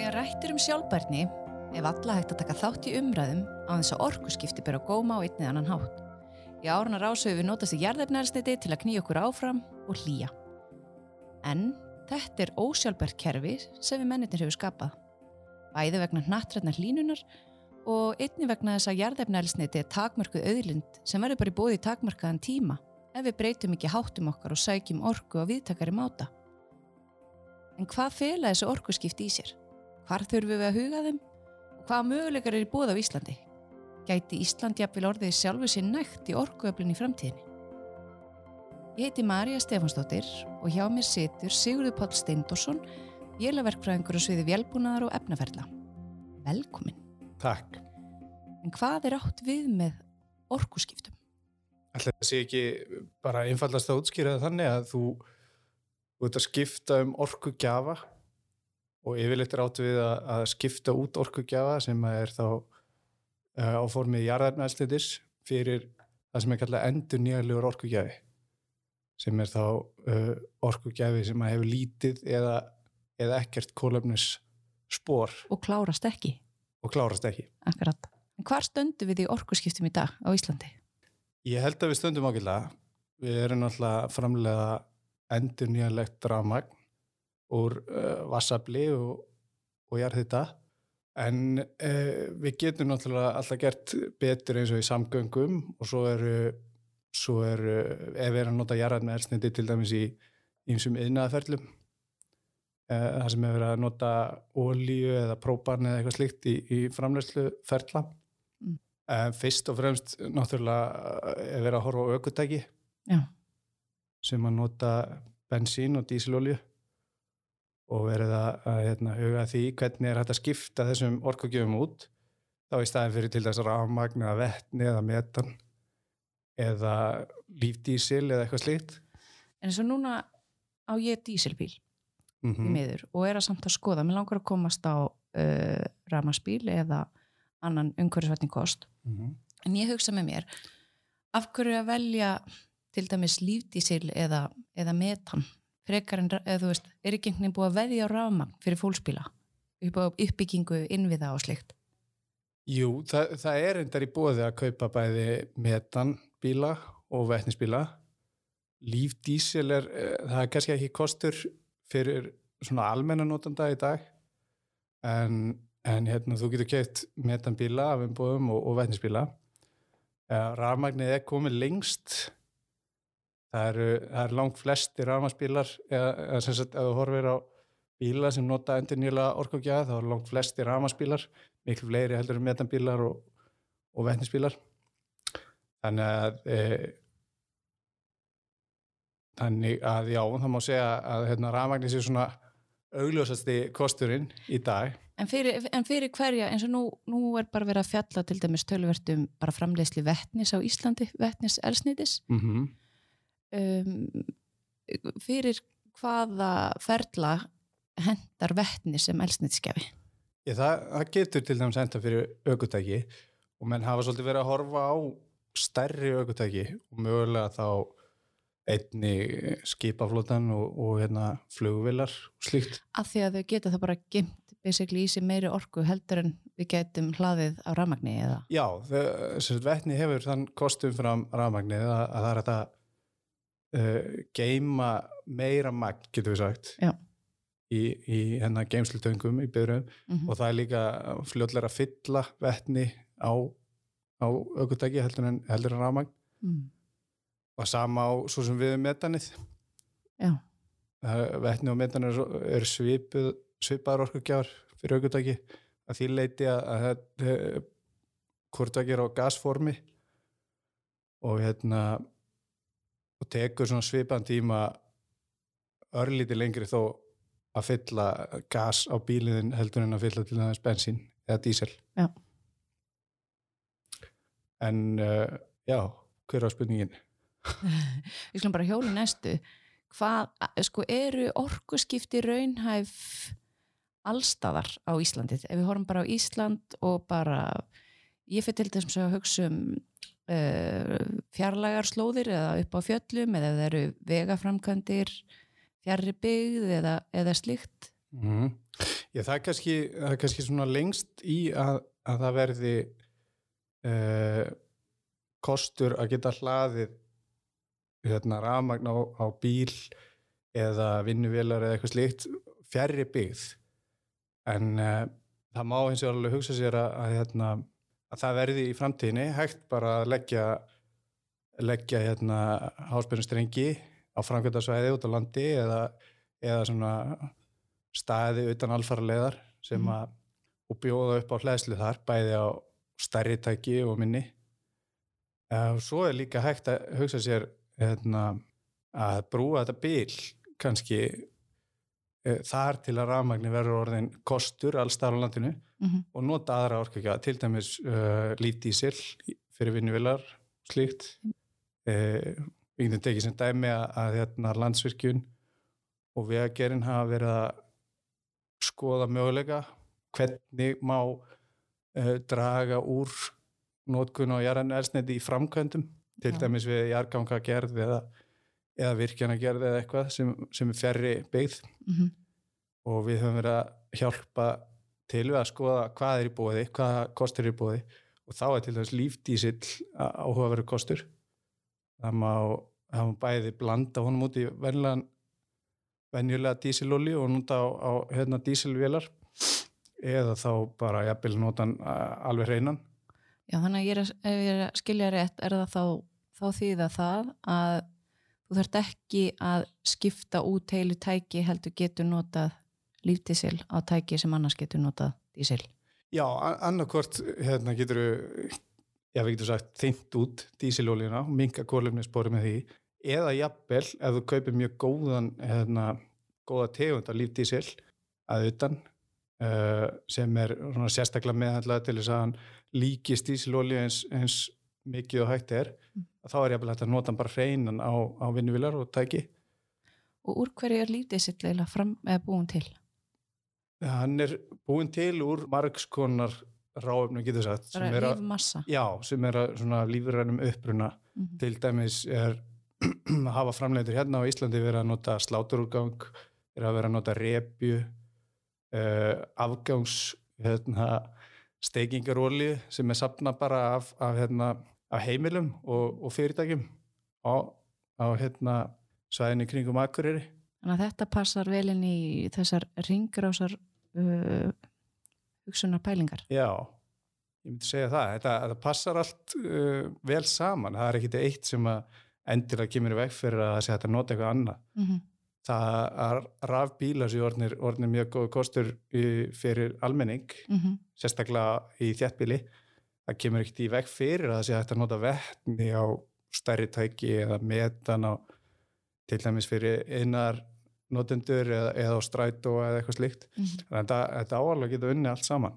Þegar rættir um sjálfbærni er valla hægt að taka þátt í umræðum á þess að orkuskipti byrja góma á einnið annan hátt. Í áruna rásöfu við notast í jarðefnæðarsniti til að knýja okkur áfram og hlýja. En þetta er ósjálfbært kerfi sem við mennir hefur skapað. Bæði vegna hnattrætnar hlínunar og einni vegna þess að jarðefnæðarsniti er takmörkuð auðlind sem verður bara í bóði takmörkaðan tíma ef við breytum ekki háttum okkar og sækjum orku á viðtakari máta. En hvað fela þessu orkuskipti í sér? Hvar þurfum við að huga þeim? Og hvaða möguleikar er í búð á Íslandi? Gæti Ísland jafnvel orðið sjálfu sér nægt í orkuöflun í framtíðinni? Ég heiti Marja Stefansdóttir og hjá mér situr Sigurður Páll Steindorsson, vélaverkfræðingur á sviði vélbúnaðar og efnaferla. Velkomin. Takk. En hvað er átt við með orkuskiptum? Ætla það sé ekki bara einfallast að útskýra þannig að þú ert að skipta um orkugjafa og yfirleitt er áttu við að, að skipta út orkugjafa sem er þá uh, á formið jarðarnæðslitis fyrir það sem er kallað endur nýjarlegur orkugjafi sem er þá uh, orkugjafi sem hefur lítið eða, eða ekkert kólöfnis spór Og klárast ekki. og klárast ekki. Akkurat. En hvar stöndum við í orkuskiptum í dag á Íslandi? Ég held að við stöndum ákveðlega. Við erum að framlega endur nýjanlegt rafmagn úr uh, vassabli og, og jarðhita. En uh, við getum náttúrulega alltaf gert betur eins og í samgöngum og svo eru, svo eru ef við erum að nota jarðarnæðarsniti til dæmis í einsum yðnaðaferlum uh, það sem er verið að nota ólíu eða próbarn eða eitthvað slíkt í, í framlegsluferla Mm. fyrst og fremst náttúrulega er verið að horfa á aukutæki sem að nota bensín og dísilolju og verið að, að hérna, huga að því hvernig er hægt að skipta þessum orkugjöfum út þá í staðin fyrir til þess að rafmagn eða vettni eða metan eða lífdísil eða eitthvað slíkt. En eins og núna á ég dísilbíl mm í miður og er að samt að skoða, mér langar að komast á uh, ramaspíl eða annan umhverfisvætning kost. -hmm. en ég hugsa með mér af hverju að velja til dæmis lífdísil eða, eða metan frekar en, eða þú veist, er ekki einhvern veginn búið að veðja á rafmagn fyrir fólksbíla upp á uppbyggingu innviða og slikt Jú, það, það er endar í bóði að kaupa bæði metanbíla og vetnisbíla. Lífdísil er, eh, það er kannski ekki kostur fyrir svona almennanótanda í dag en, en hérna, þú getur keitt metanbíla af umbúðum og, og vetnisbíla. Uh, rafmagnið er komið lengst. Það eru, það eru langt flesti rafmagnsbílar eða, eða sem sagt, ef þú horfir á bíla sem nota endur nýla orkugjaða þá eru langt flesti rafmagnsbílar miklu fleiri heldur en metanbílar og, og vetnisbílar þannig að e, þannig að já, það má segja að hérna, rafmagnir sé svona augljósasti kosturinn í dag En fyrir, en fyrir hverja, eins og nú, nú er bara verið að fjalla til dæmis tölvert um bara framleiðsli vettnis á Íslandi, vettnis elsnýtis. mm -hmm. Um, fyrir hvaða ferla hendar vettnis sem elsnýtiskefi? Ég, það, það getur til dæmis enda fyrir aukutæki og menn hafa svolítið verið að horfa á stærri aukutæki og mögulega þá einni skipaflótan og, og hérna, flugvilar og slíkt. Af því að þau geta það bara gemt basically í sig meiri orku heldur en við getum hlaðið á rafmagni eða? Já, þau- vetni hefur þann kostum fram rafmagnið að, að það er að uh, geima meira magn, getur við sagt, Já. í, í hennar geimslutöngum í byrjum Mm og það er líka fljótlega að fylla vetni á, á aukutæki heldur en, heldur en rafmagn mm. og sama á svo sem við um metanið. Já, Það- Vetni og metan er, er svipuð, svipaðar orkugjár fyrir aukutæki að því leiti að, hvort það er á gasformi og hérna og tekur svona svipaðan tíma örlíti lengri þó að fylla gas á bíliðin heldur en að fylla til þess bensín eða dísel Já. en uh, já, hver var spurningin? við skulum bara hjóla næstu. Hvað, sko, eru orkuskipti raunhæf allstaðar á Íslandi? Ef við horfum bara á Ísland og bara, ég fyrir til þess að hugsa um uh, fjarlægar slóðir eða upp á fjöllum eða það eru vegaframkvæmdir fjarrri byggð eða, eða slíkt Mm. Já, það er kannski, það er kannski lengst í að, að það verði uh, kostur að geta hlaðið hérna, rafmagn á, á bíl eða vinnuvélar eða eitthvað slíkt fjarrri byggð en uh, það má eins og alveg hugsa sér að, að, hérna, að það verði í framtíðinni hægt bara að leggja leggja hérna háspennustrengi á framkvæmdarsvæði út á landi eða, eða staði utan alfara leiðar sem Mhm. að bjóða upp á hlæðslu þar bæði á stærri tæki og minni og svo er líka hægt að hugsa sér hérna, að brúa þetta bil kannski þar til að rafmagni verður orðin kostur allstar á landinu Mhm. og nota aðra orkugja, til dæmis uh, lífdísil fyrir vinnuvilar slíkt við getum tekið sem dæmi að, að hérna, landsvirkjun og vegagerinn hafa verið að skoða möguleika hvernig má uh, draga úr nótkun og jarðan elsniti í framkvæmdum til Já. dæmis við jargangagerð eða, eða virkjanagerð eða eitthvað sem, sem er fjarrri byggð. Mhm. og við höfum verið að hjálpa til við að skoða hvað er í bóði, hvað kostur er í bóði og þá er til dæmis lífdísill áhugaverður kostur. Það má, það má bæði blanda honum út í venjulegan venjulega dísilolí og nota á, á hérna dísilvélar. Eða þá bara jafnvel nota hann a- alveg hreinan. Já, þannig að ég er, ef ég er að skilja rétt er það þá, þá þýða það að þú þarft ekki að skipta út heilu tæki heldur getur notað lífdísil á tæki sem annars getur notað dísil. Já, annarkvort hérna getur já, við getum sagt þynt út dísilolíuna og minka kólumnisbóri með því eða jafnvel ef þú kaupir mjög góðan hérna, góða tegund af lífdísil að utan uh, sem er sérstaklega meðhandlað til þess að hann líkist dísilolíu eins, eins mikið og hægt er Mm. þá er jafnvel hægt að nota bara hreinan á, á vinnuvilar og tæki Og úr hverju er lífdísil eiginlega fram eða búin til? hann er búin til úr margskonar ráöfnum getur sagt sem er að, já, sem er að lífrænum uppruna Mhm. til dæmis er að hafa framleitur hérna á Íslandi verið að nota sláturúrgang, er að vera að nota repju, uh, afgangs hérna, steikingarólju sem er sapna bara af, af, hérna, af heimilum og, og fyrirtækjum á, á hérna, svæðinni kringum Akureyri. Þannig að þetta passar vel inn í þessar ringrásar uh, hugsunar pælingar. Já, ég myndi segja það. Þetta, þetta passar allt uh, vel saman. Það er ekkit eitt sem að kemur í veg fyrir að það sé að nota eitthvað annað. Mm -hmm. Það að rafbílar séu orðnir, orðnir mjög góð kostur fyrir almenning, Mhm. sérstaklega í þjættbíli það kemur ekkert í veg fyrir að það sé að nota vettni á stærri tæki eða metan á til dæmis fyrir einar notendur eða, eða á strætó eða eitthvað slíkt. Þannig að þetta, þetta áallega getur unni allt saman.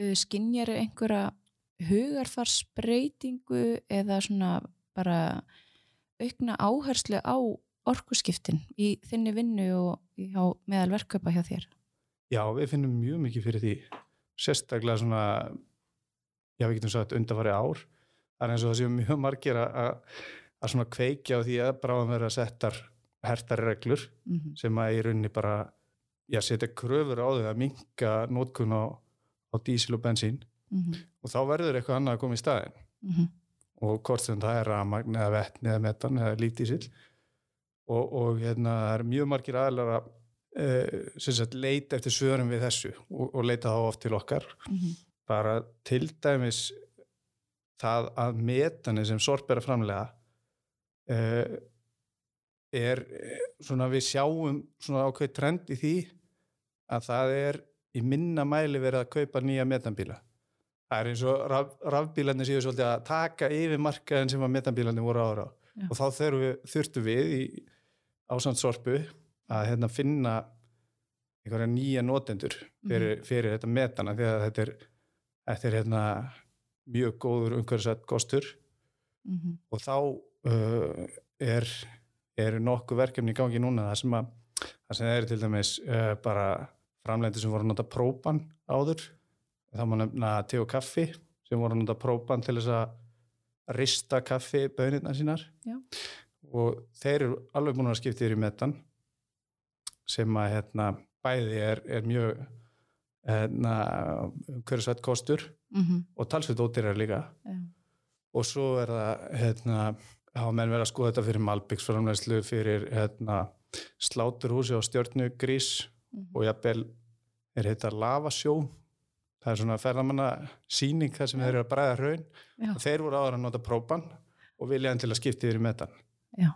Uh, Skinjar einhverja hugarfarsbreytingu eða svona bara aukna áherslu á orkuskiptin í þinni vinnu og meðal verkkaupa hjá þér? Já, við finnum mjög mikið fyrir því. Sérstaklega svona, já við getum sagt undarfari ár. Það er eins og það séu mjög margir að, að, að svona kveikja á því að bráðum vera settar hertari reglur Mm -hmm. sem að í rauninni bara, já setja kröfur á þau að minka nótkun á, á dísil og bensín og þá verður eitthvað annað að koma í staðin og hvort sem það er rafmagn eða vettn eða metan eða lífdísil og, og hérna það er mjög margir aðlar að uh, leita eftir svörum við þessu og, og leita þá oft til okkar. Bara til dæmis það að metani sem sorp er að framlega uh, er eh, svona við sjáum svona ákveð trend í því að það er í minna mæli verið að kaupa nýja metanbíla. Það er eins og raf, rafbílarnir séu svolítið að taka yfir markaðin sem að metanbílarnir voru ára Já. og þá þurfum við, þurftum við í ásandsorpu að hérna, finna einhverja nýja notendur fyrir, fyrir þetta metana því að þetta er, þetta er hérna, mjög góður umhverfisætt kostur. Mhm. og þá uh, er, er nokkuð verkefni í gangi núna. Það sem, að, það sem er til dæmis uh, bara framlendur sem voru að nota própan áður. Þá má nefna te og kaffi sem voru að nota própan til þess að rista kaffi bönirna sínar. Já. Og þeir eru alveg búin að skipta yfir í metan sem að hérna, bæði er, er mjög hérna, umhverfisvætt kostur mm og talsveit ódýrar líka. Og svo er það hérna, hafa menn verið að skoða þetta fyrir malbyggsframlegslu fyrir hérna, sláturhúsi og stjörnugrís og jafnvel er þetta lavasjó. Það er svona ferðamanna síning þar sem þeir eru að bræða hraun. Já. og þeir voru áður að nota própan og vilja til að skipta yfir í metan Já.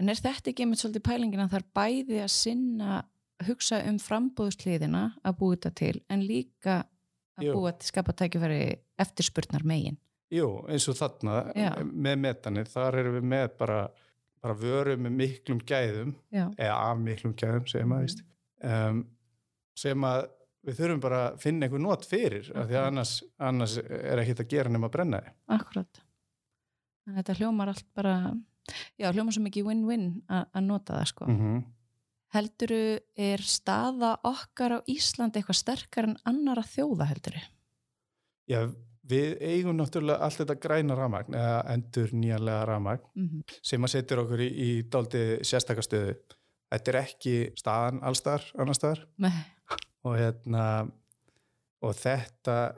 En er þetta ekki einmitt svolítið pælingin að það er bæði að sinna hugsa um frambúðsliðina að búa þetta til en líka að Jú. búa til skapa tækifæri eftirspurnar megin. Jú, eins og þarna Já. með metanið, þar erum við með bara, bara vöru með miklum gæðum Já. eða af miklum gæðum segir maður víst um, sem að við þurfum bara að finna einhver not fyrir af því að annars, annars er ekkert að gera nema að brenna þið Akkurat. En þetta hljómar allt bara, já hljómar svo mikið win-win að nota það sko. mm -hmm. Helduru er staða okkar á Íslandi eitthvað sterkar en annara þjóða helduru? Já, við eigum náttúrulega allt þetta græna rafmagn eða endur nýjanlega rafmagn Mm -hmm. sem að setja okkur í, í dálti sérstakastöðu. Þetta er ekki staðan allstar, annarstaðar Nei. og hérna og þetta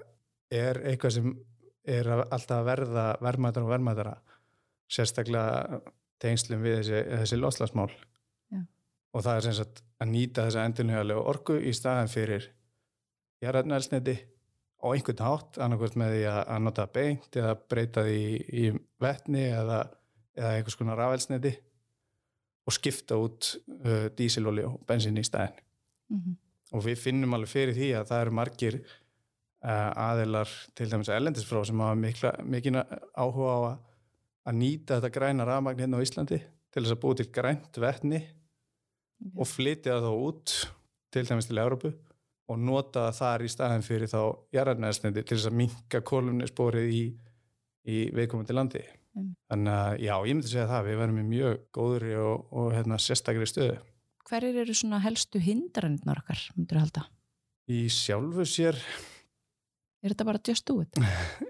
er eitthvað sem er alltaf verða verðmætara og verðmætara sérstaklega tengslum við þessi, þessi loslagsmál Já. og það er sem sagt að nýta þessa endurnýjanlega orku í staðan fyrir jarðarnælsniti á einhvern hátt, annarkvæmt með því að, að nota beint eða breyta því í, í vetni eða, eða einhvers konar rafelsniti og skipta út uh, dísilolíu og bensin í staðin Mm -hmm. og við finnum alveg fyrir því að það eru margir uh, aðilar til dæmis erlendisfrá sem hafa mikla, mikina áhuga á að, að nýta þetta græna rafmagn hérna á Íslandi til þess að búi til grænt vetni og flytja það út til dæmis til Európu og nota það þar í staðin fyrir þá jarðarnæðsnendi til þess að minka kolumnisporið í, í viðkomandi landi. Mm. Þannig að já, ég myndi segja það, við verðum í mjög góðri og, og hérna, sérstakri stöðu. Hverjir eru svona helstu hindranirnar okkar, myndur halda? Í sjálfu sér Er þetta bara just do it?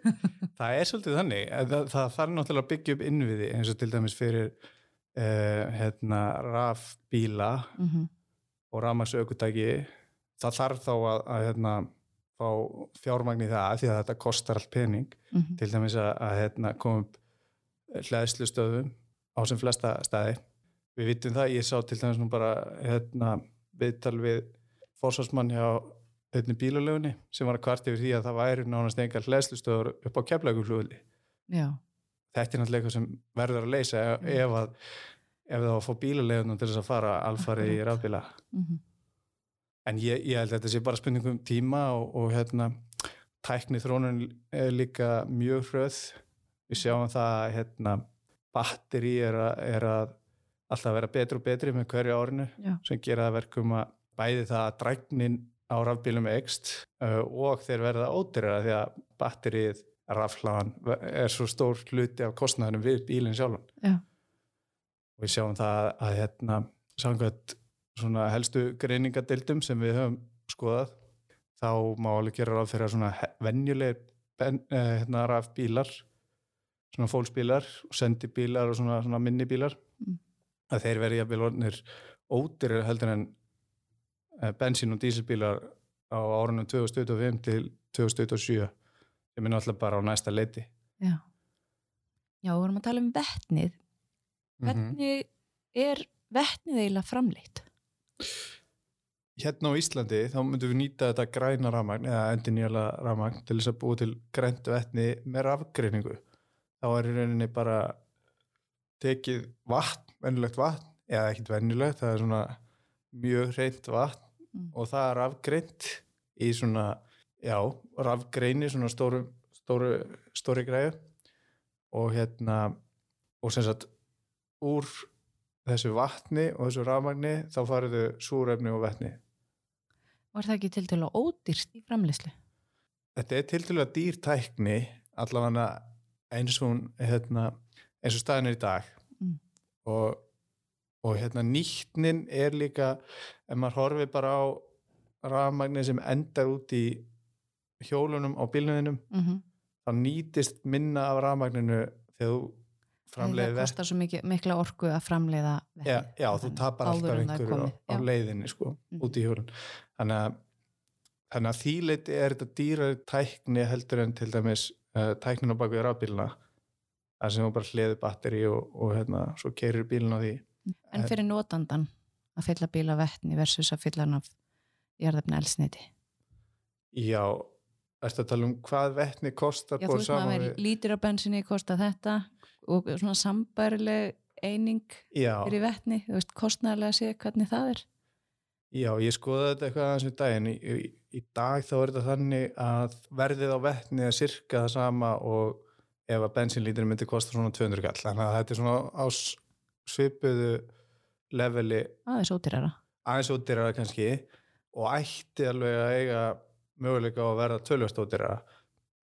Það er svolítið þannig, að það, það þarf náttúrulega að byggja upp innviði eins og til dæmis fyrir uh, hérna, rafbíla Mm -hmm. og rafmagsökutæki. Það þarf þá að, að hérna, fá fjármagn í það því að þetta kostar allt pening. Mhm. Til dæmis að, að hérna, koma upp hlæðslustöðum á sem flesta staði. Við vitum það, ég sá til dæmis nú bara hérna, viðtal við fórsvarsmann hjá einni bílulegunni sem var að kvart yfir því að það væri nánast engar hlæðslustöður upp á keflauguflugulli. Já, þetta er náttúrulega eitthvað sem verður að leysa ef, Mm. ef að ef það var að fá bílalegunum til þess að fara alfarið í rafbíla. Mm en ég, ég held að þetta sé bara spurning um tíma og, og hérna tækni þrónun er líka mjög hröð. Við sjáum það að hérna batteri er er að alltaf vera betri og betri með hverju árinu já, sem gera verkum að bæði það að dræknin á rafbílum ekst uh, og þeir verða ódyrra því að batterið rafhlaðan er svo stór hluti af kostnæðunum við bílinn sjálfan já, og við sjáum það að hérna samkvæmt svona helstu greiningadildum sem við höfum skoðað þá má alveg gera ráð fyrir að svona venjuleg eh, hérna, rafbílar svona fólksbílar og sendibílar og svona, svona minnibílar Mm. að þeir verði jafnvel orðnir ódýrir heldur en bensín og dísilbílar á árunum 2025 til 2027 sem er náttúrulega bara á næsta leiti já. Já, við vorum að tala um vetnið. Mhm. Hvernig er vetnið eiginlega framleitt? Hérna á Íslandi þá myndum við nýta þetta græna rafmagn eða endurnýjala rafmagn til þess að búa til grænt vetni með rafgreiningu. Þá er í rauninni bara tekið vatn, venjulegt vatn eða ekkert venjulegt, það er svona mjög hreint vatn Mm. og það er rafgreint í svona, já, rafgreini svona stóru, stóru, stóri græðu og hérna og sem sagt úr þessu vatni og þessu rafmagni þá fariðu súrefni og vetni. Var það ekki til að ódýrst í framleiðslu? Þetta er til dælu að dýr tækni allavega eins og hérna, eins og staðin er í dag Mm. og, og hérna nýttnin er líka ef maður horfi bara á rafmagni sem endar út í hjólunum á bílnuðinum Mm -hmm. þá nýtist minna af rafmagninu þegar þú framleiði Það kostar svo mikið, mikla orku að framleiða. Já, já þú tapar alltaf er einhverju á, á leiðinni sko, Mm. út í hjólun. Þannig að þannig að þýleiti er þetta dýrari tækni heldur en til dæmis uh, tæknin á baku rafbíluna það sem hún bara hliði batteri og, og hérna, svo keirir bílun á því En fyrir notandan að fylla bíla vettni versus að fylla hann af jarðefna elsniti. já, ertu að tala um hvað vettni kostar Já, þú veist maður með lítur á bensinni kosta þetta og svona sambærileg eining já, fyrir vettni, þú veist, kostnæðarlega að sé hvernig það er. já, ég skoða þetta eitthvað aðeins í daginn í, í, í dag þá er þetta þannig að verðið á vettni er cirka það sama og ef að bensinlítur myndi kosta svona 200 kall þannig að þetta er svona á s- svipuðu leveli Aðeins ódýrara. aðeins ódýrara kannski og ætti alveg að eiga möguleika á að verða tölvast ódýrara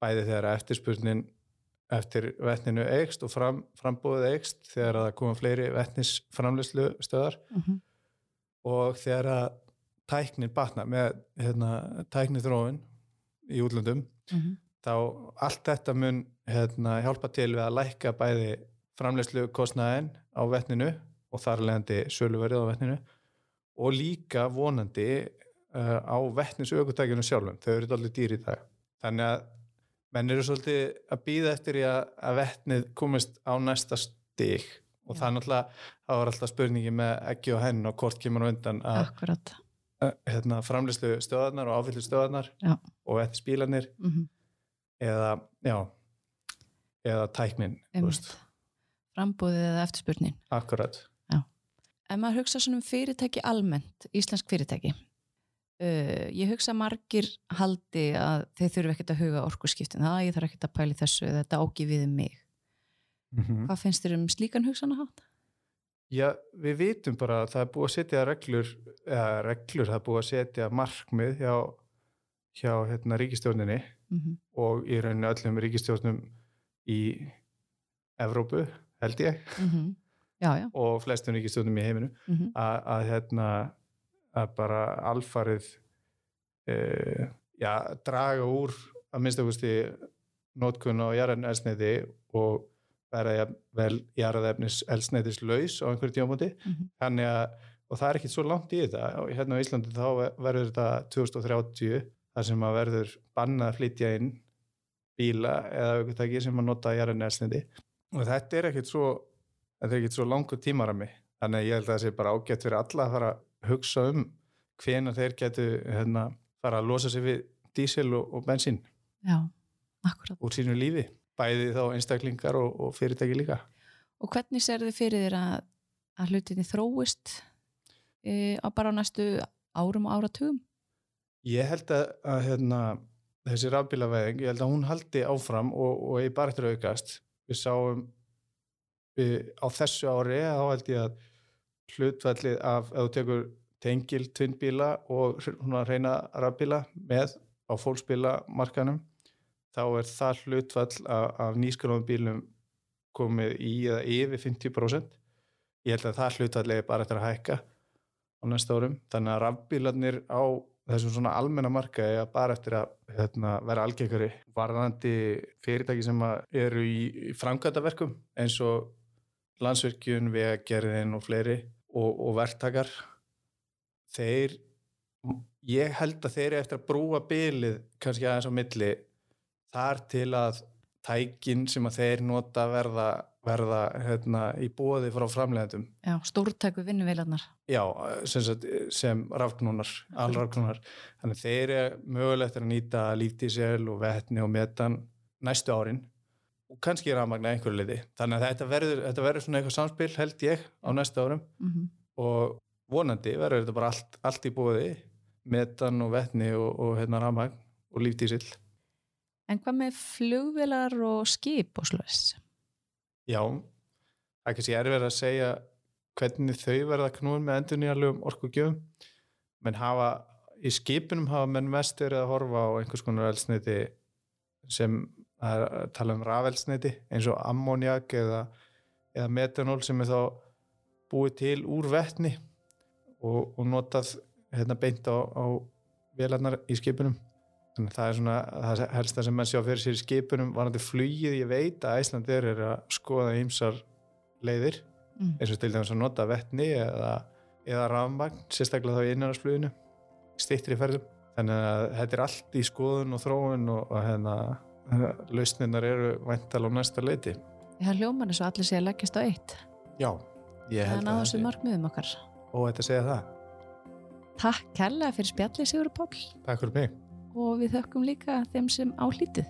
bæði þegar eftirspurnin eftir vettninu eikst og fram, frambúið eikst þegar að það koma fleiri vettnisframleyslu stöðar Mm og þegar að tæknin batna með hérna, tækni þróun í útlöndum -hmm. þá allt þetta mun hérna, hjálpa til við að lækka bæði framleyslu kostnaðin á vettninu og þar leðandi söluverið á vettninu og líka vonandi uh, á vettnins aukutækjunum sjálfum, þau eru allir dýr í dag. Þannig að menn eru svolítið að býða eftir í að, að vettnið komist á næsta stig. Og það er náttúrulega, það var alltaf spurningi með ekki og henn og hvort kemur á undan að Akkurat. uh, hérna, framleyslu stöðarnar og áfyllu stöðarnar Já. og vettisbílanir Mm eða, já eða tæknin, þú veist, Frambúðið eða eftirspurnin. akkurat Ef maður hugsa svona um fyrirtæki almennt, íslensk fyrirtæki, uh, ég hugsa margir haldi að þeir þurfi ekkert að huga orkuskiptin, það ég þarf ekkert að pæli þessu, eða þetta ági við um mig. mm Hvað finnst þér um slíkan hugsanahát? Já, við vitum bara að það er búið að setja reglur, eða reglur, það er búið að setja markmið hjá, hjá hérna, ríkistjórninni Mm -hmm. og í rauninu öllum ríkistjórnum í Evrópu, held ég, Mhm. Já, já. og flestum ríkistjórnum í heiminu, Mm -hmm. að, hérna, að bara alfarið uh, já, draga úr að minnst okkursti nótkun á jarðarnesneiði og vera vel jarðarefnis elsneiðis laus á einhverjum tímabúti Mhm. þannig að, og það er ekkit svo langt í þetta og hérna á Íslandi þá verður þetta 2030 þar sem að verður bannað að flytja inn bíla eða aukutæki sem að nota jarðarnesneiði og þetta er ekkit svo svo langur tímarami þannig að ég held að það sé bara ágætt fyrir alla að fara að hugsa um hvena þeir getu hérna, fara að losa sig við dísil og, og bensín. Já, akkurat. úr sínu lífi. Bæði þá einstaklingar og, og fyrirtæki líka. Og hvernig ser þið fyrir þér að, að hlutinni þróist e, á bara á næstu árum og áratugum? ég held að, að hérna, þessi rafbílavæðing, ég held að hún haldi áfram og, og ég bara eftir að aukast við sáum við, á þessu ári þá held ég að hlutvallið af, ef þú tekur tengil tvinnbíla og reyna rafbíla með á fólksbíla markanum þá er það hlutvall af, af nýskrafum bílum komið í eða yfir 50% ég held að það hlutvall er bara eftir að hækka á næsta árum. Þannig að rafbílarnir á þessum svona almenna marka er bara eftir að hérna, vera algengari varðandi fyrirtæki sem eru í, framkvæmdaverkum eins og landsvirkjun, vegagerðin og fleiri og, og verktakar þeir ég held að þeir eru eftir að brúa bylið kannski aðeins á milli þar til að tækin sem að þeir nota verða, verða hérna, í bóði frá framleiðendum Já, stórtæku vinnuvelarnar. Já, sem, sagt, sem rafknúnar, alrafknúnar. Þannig að þeir eru mögulegt að nýta líftísel og vetni og metan næstu árin og kannski rafmagna einhverju liði. Þannig að þetta verður, þetta verður svona eitthvað samspil held ég á næstu árum Mm og vonandi verður þetta bara allt, allt í bóði, metan og vetni og, og hérna rafmagn og líftísil. En hvað með flugvelar og skip og slúðis? Já, það er kannski erfið að segja hvernig þau verða knúin með endur nýjarlegum orkugjöfum. Menn hafa, í skipunum hafa menn mest verið að horfa á einhvers konar elsneiti sem að tala um rafelsneiti eins og ammoniak eða, eða metanól sem er þá búið til úr vetni og, og notað hérna beint á, á vélarnar í skipunum þannig að það er svona það helsta sem menn sjá fyrir sér í skipunum varandi flugið, ég veit að Æslandir er að skoða ýmsar leiðir Mm. eins og til dæmis að nota vetni eða, eða rafmagn, sérstaklega þá í innanhansfluginu stýttir í ferðum þannig að þetta er allt í skoðun og þróun og, og hérna lausninnar eru væntal á næsta leiti Það hljóman er svo allir sé að leggjast á eitt. já, ég Það held náðu að þessu markmiðum okkar. og þetta segja það, Takk kærlega fyrir spjallið Sigur Páll takk fyrir mig og við þökkum líka þeim sem á hlítið.